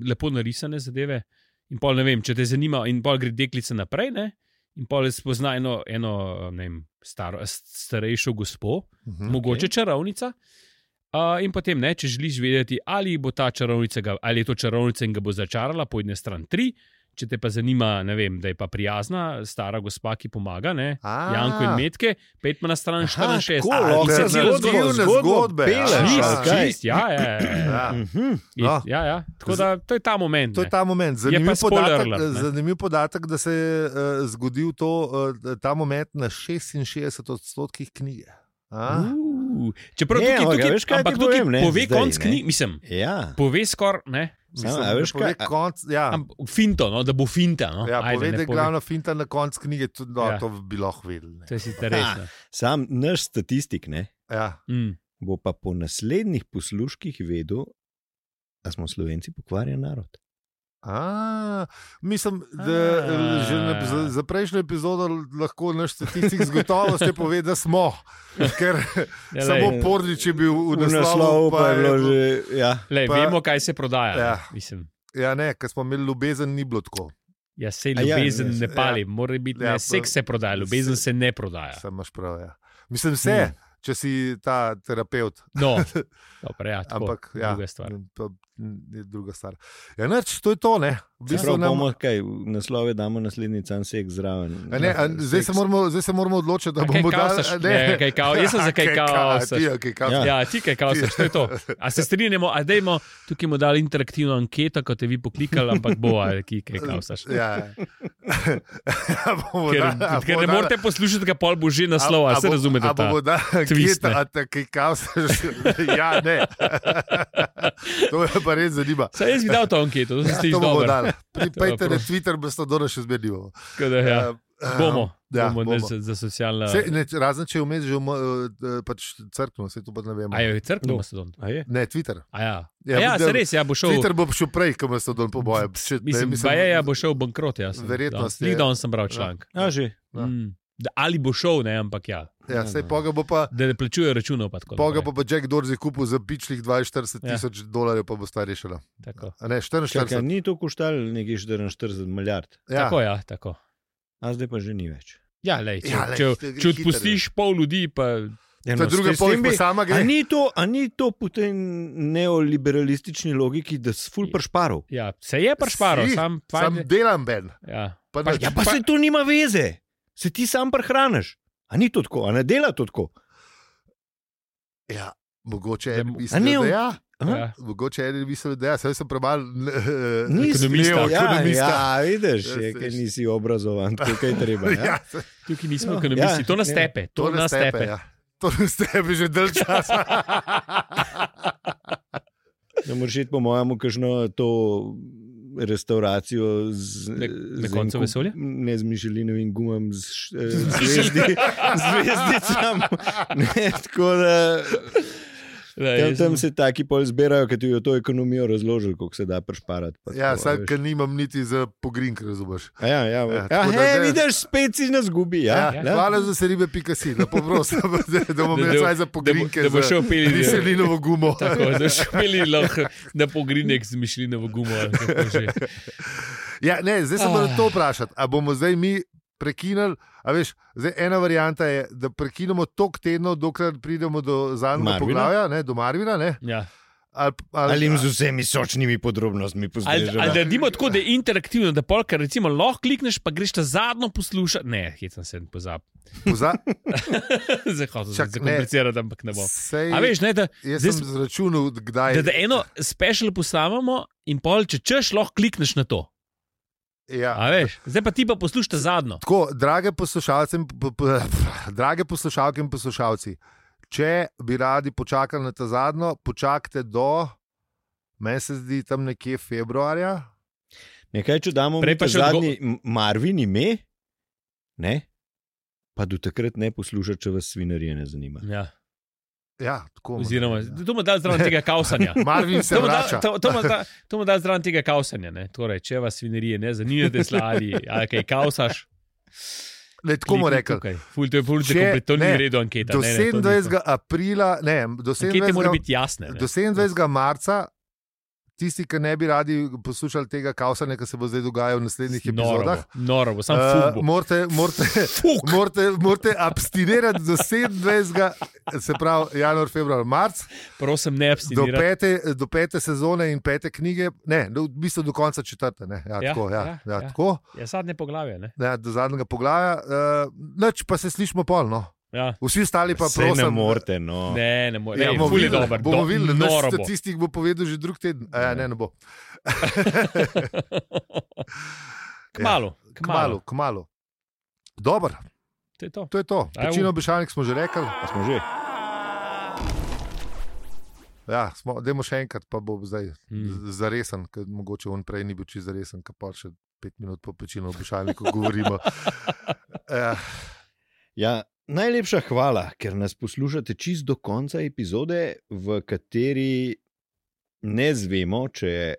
Speaker 2: lepo narisane zadeve. In pol ne vem, če te zanima, in pol gre deklica naprej, ne? in pol spozna eno, eno vem, staro, starejšo gospo,
Speaker 1: Mhm.
Speaker 2: mogoče čarovnica. Uh, in potem, ne, če želiš vedeti, ali bo ta čarovnica, ga, ali je to čarovnica in ga bo začarala, pojdi na stran 3. Če te pa zanima, ne vem, da je pa prijazna, stara gospa, ki pomaga, ne,
Speaker 1: A.
Speaker 2: Janko in Metke, pet pa na stran 64.
Speaker 3: tako,
Speaker 2: A, se
Speaker 1: zgodne zgodbe, ja.
Speaker 2: Čist,
Speaker 3: a
Speaker 2: ja, ja, ja, ja.
Speaker 1: Ja.
Speaker 2: Je-. Ja, ja. Tako da to je ta moment.
Speaker 1: To je ta moment. Zanimiv podatek,
Speaker 2: alert,
Speaker 1: zanimiv podatek, da se je uh, zgodil to, uh, ta moment na 66 odstotkih knjige. A?
Speaker 2: Uh, čeprav
Speaker 3: Ne,
Speaker 2: tukaj, tukaj,
Speaker 3: veš, kaj ti
Speaker 2: ampak tukaj
Speaker 3: povem, ne,
Speaker 2: pove
Speaker 3: zdaj,
Speaker 2: konc knjige, mislim,
Speaker 3: Ja.
Speaker 2: pove skoraj, ne,
Speaker 1: Mislim,
Speaker 3: Samo, a veš kaj,
Speaker 1: konc, ja.
Speaker 2: am- finto, no, da bo finta. No.
Speaker 1: Ja,
Speaker 2: Ajde,
Speaker 1: pove,
Speaker 2: ne
Speaker 1: da je
Speaker 2: pove.
Speaker 1: glavna finta na koncu knjige, tudi, no,
Speaker 2: Ja.
Speaker 1: ja. to bi lahko vedeli. ne.
Speaker 2: To je sicer res. ne.
Speaker 3: Sam naš statistik ne,
Speaker 1: Ja.
Speaker 2: Mm.
Speaker 3: bo pa po naslednjih posluških vedel, da smo Slovenci pokvarjen narod.
Speaker 1: A, mislim, da
Speaker 2: A.
Speaker 1: že na, za, za prejšnjo epizodo lahko naš statistik z gotovostjo pove, da smo. Ker
Speaker 2: Ja,
Speaker 1: samo Pornič je bil v
Speaker 3: naslovu pa je bilo že. Ja.
Speaker 2: lej,
Speaker 1: pa-
Speaker 2: vemo, kaj se prodaja.
Speaker 1: Ja.
Speaker 2: ne, Mislim.
Speaker 1: Ja, ne, ker smo imeli ljubezen, ni bilo tako.
Speaker 2: Ja, sej
Speaker 3: A ja,
Speaker 2: ljubezen
Speaker 3: ne,
Speaker 2: ne
Speaker 1: ja.
Speaker 2: pali, mora biti,
Speaker 1: Ja,
Speaker 2: ne, seks se prodaja, ljubezen se ne prodaja.
Speaker 1: Sam imaš prav. Ja. Mislim, vse,
Speaker 3: Hmm.
Speaker 1: Če si ta terapeut.
Speaker 2: No, dobro, ja, tako,
Speaker 1: Ampak, ja,
Speaker 2: druga stvar.
Speaker 1: to je druga stvar. Ja, neč, to je to, ne. V bistvu nam,
Speaker 3: bomo, kaj, naslove damo naslednji can sek zraven.
Speaker 1: a ne, a, zdaj, se moramo, zdaj se moramo odločiti, da
Speaker 2: A kaj
Speaker 1: bomo dali.
Speaker 2: kausaš? Ne, kaj kao- jaz sem za kaj kausaš.
Speaker 1: Ti, kaj kausaš.
Speaker 3: Ja.
Speaker 2: Ja, ti kaj kausaš, to je to. A se strinjamo, a dajmo, tukaj bomo dali interaktivno anketo, kot te vi poklikali, ampak bo, a ki kaj kausaš.
Speaker 1: Ja. ja bomo
Speaker 2: Ker,
Speaker 1: dali- a
Speaker 2: ker ne morete poslušati, kaj pol bo že naslov, a se razumete.
Speaker 1: A bomo dali
Speaker 2: ne?
Speaker 1: a kaj kausaš? ja, ne. to me pa res zanima.
Speaker 2: Saj jaz bi dal to anketo, to se
Speaker 1: Ja, to dali. Pripejte na. Twitter, boste dobro še
Speaker 2: da, Ja, bomo,
Speaker 1: Ja,
Speaker 2: bomo,
Speaker 1: bomo.
Speaker 2: Za, za socialna.
Speaker 1: Se, ne, razen če vmes že umo- eh, pač crkno, se to pa ne vemo.
Speaker 2: A je crkno
Speaker 3: No.
Speaker 2: Mastodon?
Speaker 3: A je?
Speaker 1: Ne, Twitter.
Speaker 2: A ja,
Speaker 1: Ja,
Speaker 2: ja, ja se res, ja, bo šel.
Speaker 1: Twitter bo šel prej, ko me so dol po boju. Če- ne,
Speaker 2: Mislim, mislim, je, ja, bo šel bankrot. Ja, sem-
Speaker 1: Verjetnost
Speaker 2: da.
Speaker 1: je-
Speaker 2: Ni da on sem bral članek.
Speaker 3: A že.
Speaker 1: Ja.
Speaker 2: Mm. Da, ali bo šel, ne, ampak ja,
Speaker 1: Ja, sej poga bo pa.
Speaker 2: da ne plačuje računov. Pa tako
Speaker 1: Poga bo pa Jack Dorsey kupil za pičlih 42
Speaker 2: Ja.
Speaker 1: tisoč dolarjev, pa bo stvar rešila.
Speaker 2: Tako.
Speaker 1: A ne,
Speaker 3: Čakaj,
Speaker 1: 44.
Speaker 3: ni to koštalo nekaj 44 milijard,
Speaker 1: Ja.
Speaker 2: Tako, ja, tako.
Speaker 3: a zdaj pa že ni več.
Speaker 2: Ja, lej, če,
Speaker 1: Ja,
Speaker 2: ja,
Speaker 1: lej,
Speaker 2: če, če
Speaker 1: hitro,
Speaker 2: odpustiš pol ljudi, pa
Speaker 3: Ja,
Speaker 1: je druga pol,
Speaker 3: bi-
Speaker 1: pa sama
Speaker 3: A
Speaker 1: gre.
Speaker 3: ni, to, a ni to po tej neoliberalistični logiki, da si ful pršparov?
Speaker 2: ja, se je prešparo,
Speaker 1: Si,
Speaker 2: sam,
Speaker 1: Sam
Speaker 2: fajn,
Speaker 1: delam ben.
Speaker 2: ja.
Speaker 1: Pa
Speaker 2: Pa-.
Speaker 3: Ja, pa se to nima veze, se ti sam prehraniš. A ni to tako, a ne dela to tako.
Speaker 1: Ja, mogoče
Speaker 2: Da
Speaker 1: en
Speaker 2: mu-
Speaker 1: misli,
Speaker 3: A ne,
Speaker 1: da ja.
Speaker 2: Ja.
Speaker 1: Mogoče en misli, da ja. Sem premal.
Speaker 3: Nisi
Speaker 2: Ekonomista.
Speaker 3: ja,
Speaker 1: ekonomista.
Speaker 3: ja, vidiš,
Speaker 1: Ja,
Speaker 3: je, ker nisi obrazovan, tako kaj treba. Ja?
Speaker 1: Ja,
Speaker 2: Tukaj nismo
Speaker 3: No,
Speaker 2: ekonomisti,
Speaker 3: ja,
Speaker 2: to nas
Speaker 3: ja.
Speaker 2: tepe, to,
Speaker 1: to
Speaker 2: nas
Speaker 1: tepe.
Speaker 2: tepe.
Speaker 1: Ja. To nas tepe že dalj časa.
Speaker 3: Da moraš iti po mojemu, kažno to restauracijo z,
Speaker 2: Na- na
Speaker 3: z
Speaker 2: koncu vesolja?
Speaker 3: Ne z Mišelinovim gumom, z eh, zvezdi, zvezdicam. Ne, tako da.
Speaker 2: Da,
Speaker 3: Tam,
Speaker 2: jaz
Speaker 3: tam se taki pol zbirajo, ki ti jo to ekonomijo razložili, koliko se da prešparati. pa
Speaker 1: Ja,
Speaker 3: veš.
Speaker 1: ker nimam niti za pogrink, razumeš.
Speaker 3: A Ja, ja,
Speaker 1: Ja,
Speaker 3: ja,
Speaker 1: tako da
Speaker 3: he,
Speaker 1: zdaj-
Speaker 3: vidiš, spet si nas gubi. Ja,
Speaker 1: Ja,
Speaker 3: ja,
Speaker 1: ja. Hvala za se ribe, pika si, da, da bomo
Speaker 2: Da-
Speaker 1: imeli
Speaker 2: da-
Speaker 1: vsaj za
Speaker 2: da bo-
Speaker 1: pogrinke.
Speaker 2: da bo
Speaker 1: za
Speaker 2: šel peliti.
Speaker 1: Mišelinovo gumo.
Speaker 2: Tako da še imeli lahko na pogrinek z mišljino v gumo. ali kako.
Speaker 1: Ja, ne, zdaj se
Speaker 2: Ah.
Speaker 1: moram to vprašati. A bomo zdaj mi prekinili? A veš, zdaj ena varianta je, da prekinemo tok tednov, dokler pridemo do zadnjega poglavja, ne, do Marvina. Ne,
Speaker 2: Ja.
Speaker 1: ali,
Speaker 3: Ali jim z vsemi sočnimi podrobnostmi
Speaker 2: Ali,
Speaker 3: postrežemo.
Speaker 2: ali naredimo tako, da je interaktivno, da polka recimo lahko klikneš, pa greš ta zadnjo poslušati. Ne, hecam se pozab.
Speaker 1: Poza,
Speaker 2: Zdaj hočem
Speaker 1: Čak,
Speaker 2: se
Speaker 1: ne.
Speaker 2: zakomplicirati, ampak ne bom.
Speaker 1: sej,
Speaker 2: A veš, ne, da,
Speaker 1: jaz
Speaker 2: zdaj
Speaker 1: sem zračunal, kdaj
Speaker 2: da, da eno special postavimo in pol, če češ, lahko klikneš na to.
Speaker 1: Ja.
Speaker 2: A veš, zdaj pa ti pa poslušaj zadnjo.
Speaker 1: Tako, drage drage poslušalke in poslušalci, če bi radi počakali na ta zadnjo, počakajte do, meni se zdi tam nekje februarja.
Speaker 3: Nekaj, če damo
Speaker 2: Prej odgo-
Speaker 3: zadnji m- Marvin ime, ne? pa do takrat ne poslušate, če vas svinarije ne zanima.
Speaker 2: Ja.
Speaker 1: Ja, tako.
Speaker 2: Oziroma,
Speaker 1: ja.
Speaker 2: to mu da zraven tega kausanja.
Speaker 1: Marvin se
Speaker 2: da-
Speaker 1: vrača.
Speaker 2: to- to da- To mu da zraven tega kausanja. ne. Torej, če vas svinerije ne zanimajo, slali ali kaj kausaš.
Speaker 1: Le, tako bomo rekli.
Speaker 2: Ful, to je ful,
Speaker 1: Če-
Speaker 2: da to ni
Speaker 1: ne,
Speaker 2: v redu anketa.
Speaker 1: Do
Speaker 2: ne, ne, to ni
Speaker 1: 27. aprila, ne, do
Speaker 2: ful. Ankete mora
Speaker 1: 27.
Speaker 2: biti jasne. ne.
Speaker 1: Do 27. marca, tisti, ki ne bi radi poslušali tega kaosanja, ki se bo zdaj dogajal v naslednjih
Speaker 2: Noro bo,
Speaker 1: epizodah,
Speaker 2: Noro bo, sam
Speaker 1: uh, morate, morate, morate, morate abstinirati do 27. se pravi januar, februar, marc,
Speaker 2: Prosim, ne
Speaker 1: do
Speaker 2: abstinirati.
Speaker 1: pete, do pete sezone in pete knjige, ne, do, v bistvu do konca četrte. Ne, ja,
Speaker 2: Ja,
Speaker 1: tako, ja,
Speaker 2: ja,
Speaker 1: ja, ja, tako.
Speaker 2: Ja, zadnje poglavje. Ne?
Speaker 1: Ja, do zadnjega poglavja, uh, noč pa se slišimo polno.
Speaker 2: Ja.
Speaker 1: Vsi ostali pa
Speaker 3: Se ne
Speaker 1: prosim.
Speaker 3: morete, no.
Speaker 2: Ne, ne more.
Speaker 1: Ja,
Speaker 2: Ja,
Speaker 1: bomo videli,
Speaker 2: dober.
Speaker 1: bomo
Speaker 2: do-
Speaker 1: videli, naš
Speaker 2: noro bo.
Speaker 1: statistik bo povedal že drug teden. A, ja, ne, ne bo.
Speaker 2: Kmalu,
Speaker 1: Kmalu, kmalu. Dobro,
Speaker 2: To je to.
Speaker 1: to je to. Večino obešalnik smo že rekli.
Speaker 3: A smo že.
Speaker 1: Ja, smo, dajmo še enkrat, pa bo zdaj
Speaker 2: Mm.
Speaker 1: zaresen, ker mogoče on prej ni bil čisto zaresen, ker pa še pet minut po večino obešalniku govorimo. Ja,
Speaker 3: Ja, najlepša hvala, ker nas poslušate čist do konca epizode, v kateri ne zvemo, če je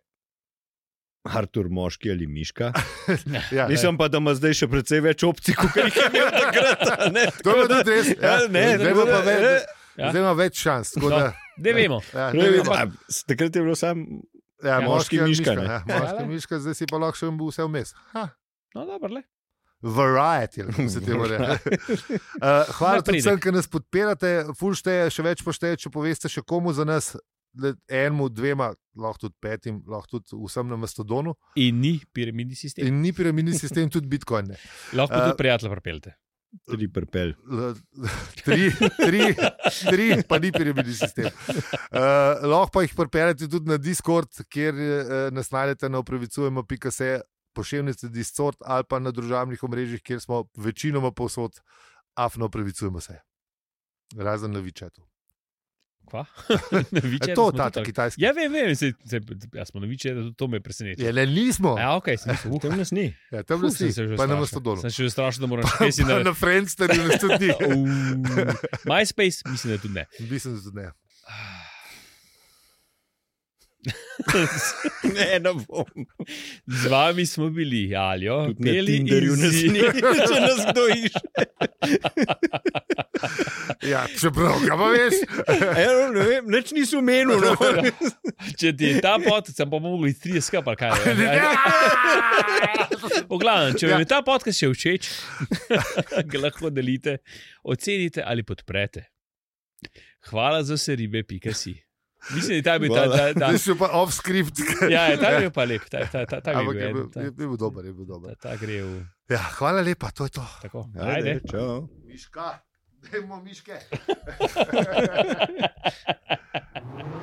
Speaker 3: Artur moški ali miška.
Speaker 1: ja,
Speaker 3: Mislim pa, da ima zdaj še precej več opcij, kot jih je imel takrat. a ne?
Speaker 1: To je tudi res. Ja,
Speaker 3: Ja, ne,
Speaker 1: zdaj ima pa več,
Speaker 2: Ja.
Speaker 1: zdaj ima več šans.
Speaker 2: No.
Speaker 1: Da,
Speaker 2: Ne vemo.
Speaker 1: ja,
Speaker 3: Ne
Speaker 1: ne
Speaker 3: vem,
Speaker 1: vemo.
Speaker 3: a, takrat je bilo sam.
Speaker 1: Ja, moški
Speaker 3: moški miška,
Speaker 1: miška.
Speaker 3: ne.
Speaker 1: Ja, moški miška, zdaj si pa lahko še vse vmes. Ha,
Speaker 2: No, dobro, le.
Speaker 1: Variety, kako se temu reče. Uh, hvala tudi vsem, ki nas podpirate, ful šteje, še več pošteje, če poveste še komu za nas, enemu, dvema, lahko tudi petim, lahko tudi vsem na Mastodonu.
Speaker 2: In ni piramidni sistem.
Speaker 1: In ni piramidni sistem, tudi Bitcoin. Ne.
Speaker 2: Lahko
Speaker 1: Eh,
Speaker 2: tudi prijatelja pripeljete.
Speaker 3: Tri prpel.
Speaker 1: L- Tri, tri, tri, pa ni piramidni sistem. Uh, lahko pa jih pripeljete tudi na Discord, kjer uh, nas najdete na upravičujemo.se, pošiljnice Discord ali pa na družabnih omrežjih, kjer smo večinoma povsod, afno upravičujemo se. Razen na Vičetu.
Speaker 2: Kva? Na
Speaker 1: E,
Speaker 2: Vičetu
Speaker 1: to,
Speaker 2: smo
Speaker 1: ta, ta kitajski.
Speaker 2: Ja, vem, vem, se, se, ja, smo noviče, da to me preseneča.
Speaker 1: Je, le nismo.
Speaker 2: Ja, ok, sem mislil, uh,
Speaker 3: Tam nas ni.
Speaker 1: Ja, tam nas ni,
Speaker 2: se
Speaker 1: pa na. Mastodonu.
Speaker 2: Sem še strašil, da moram še
Speaker 1: Pa,
Speaker 2: kaj si narediti.
Speaker 1: na Friendsterju nas tudi ni.
Speaker 2: MySpace, mislim, da tudi ne.
Speaker 1: Mislim, da tudi ne.
Speaker 3: Ne, ne bom.
Speaker 2: Z vami smo bili, Aljo,
Speaker 3: Tudi na
Speaker 2: peli
Speaker 3: Tinderju nas
Speaker 2: Easy.
Speaker 3: ni, če nas kdo išče.
Speaker 1: Ja, čeprav, kaj pa veš?
Speaker 3: Ja, no, ne vem, nič niso menili. No.
Speaker 2: Če ti je ta pot, sem pa mogel iz 30 skupaj, kaj je. V glavnem, če vam je ta podcast še všeč, ga lahko delite, ocenite ali podprete. Hvala za vse ribe, pika si. Mislim, da je ta bil ta, ta, ta,
Speaker 1: si pa off-script.
Speaker 2: Ja, je, ta je bil pa lep, ta, ta, ta, ta,
Speaker 1: Ampak
Speaker 2: bil
Speaker 1: je bil,
Speaker 2: ta,
Speaker 1: je bil dober, je bil dober.
Speaker 2: ta, ta gre v.
Speaker 1: Ja, hvala lepa, to je to.
Speaker 2: Tako,
Speaker 3: Ajde,
Speaker 2: ajde.
Speaker 3: čau.
Speaker 1: Miška, dajmo miške.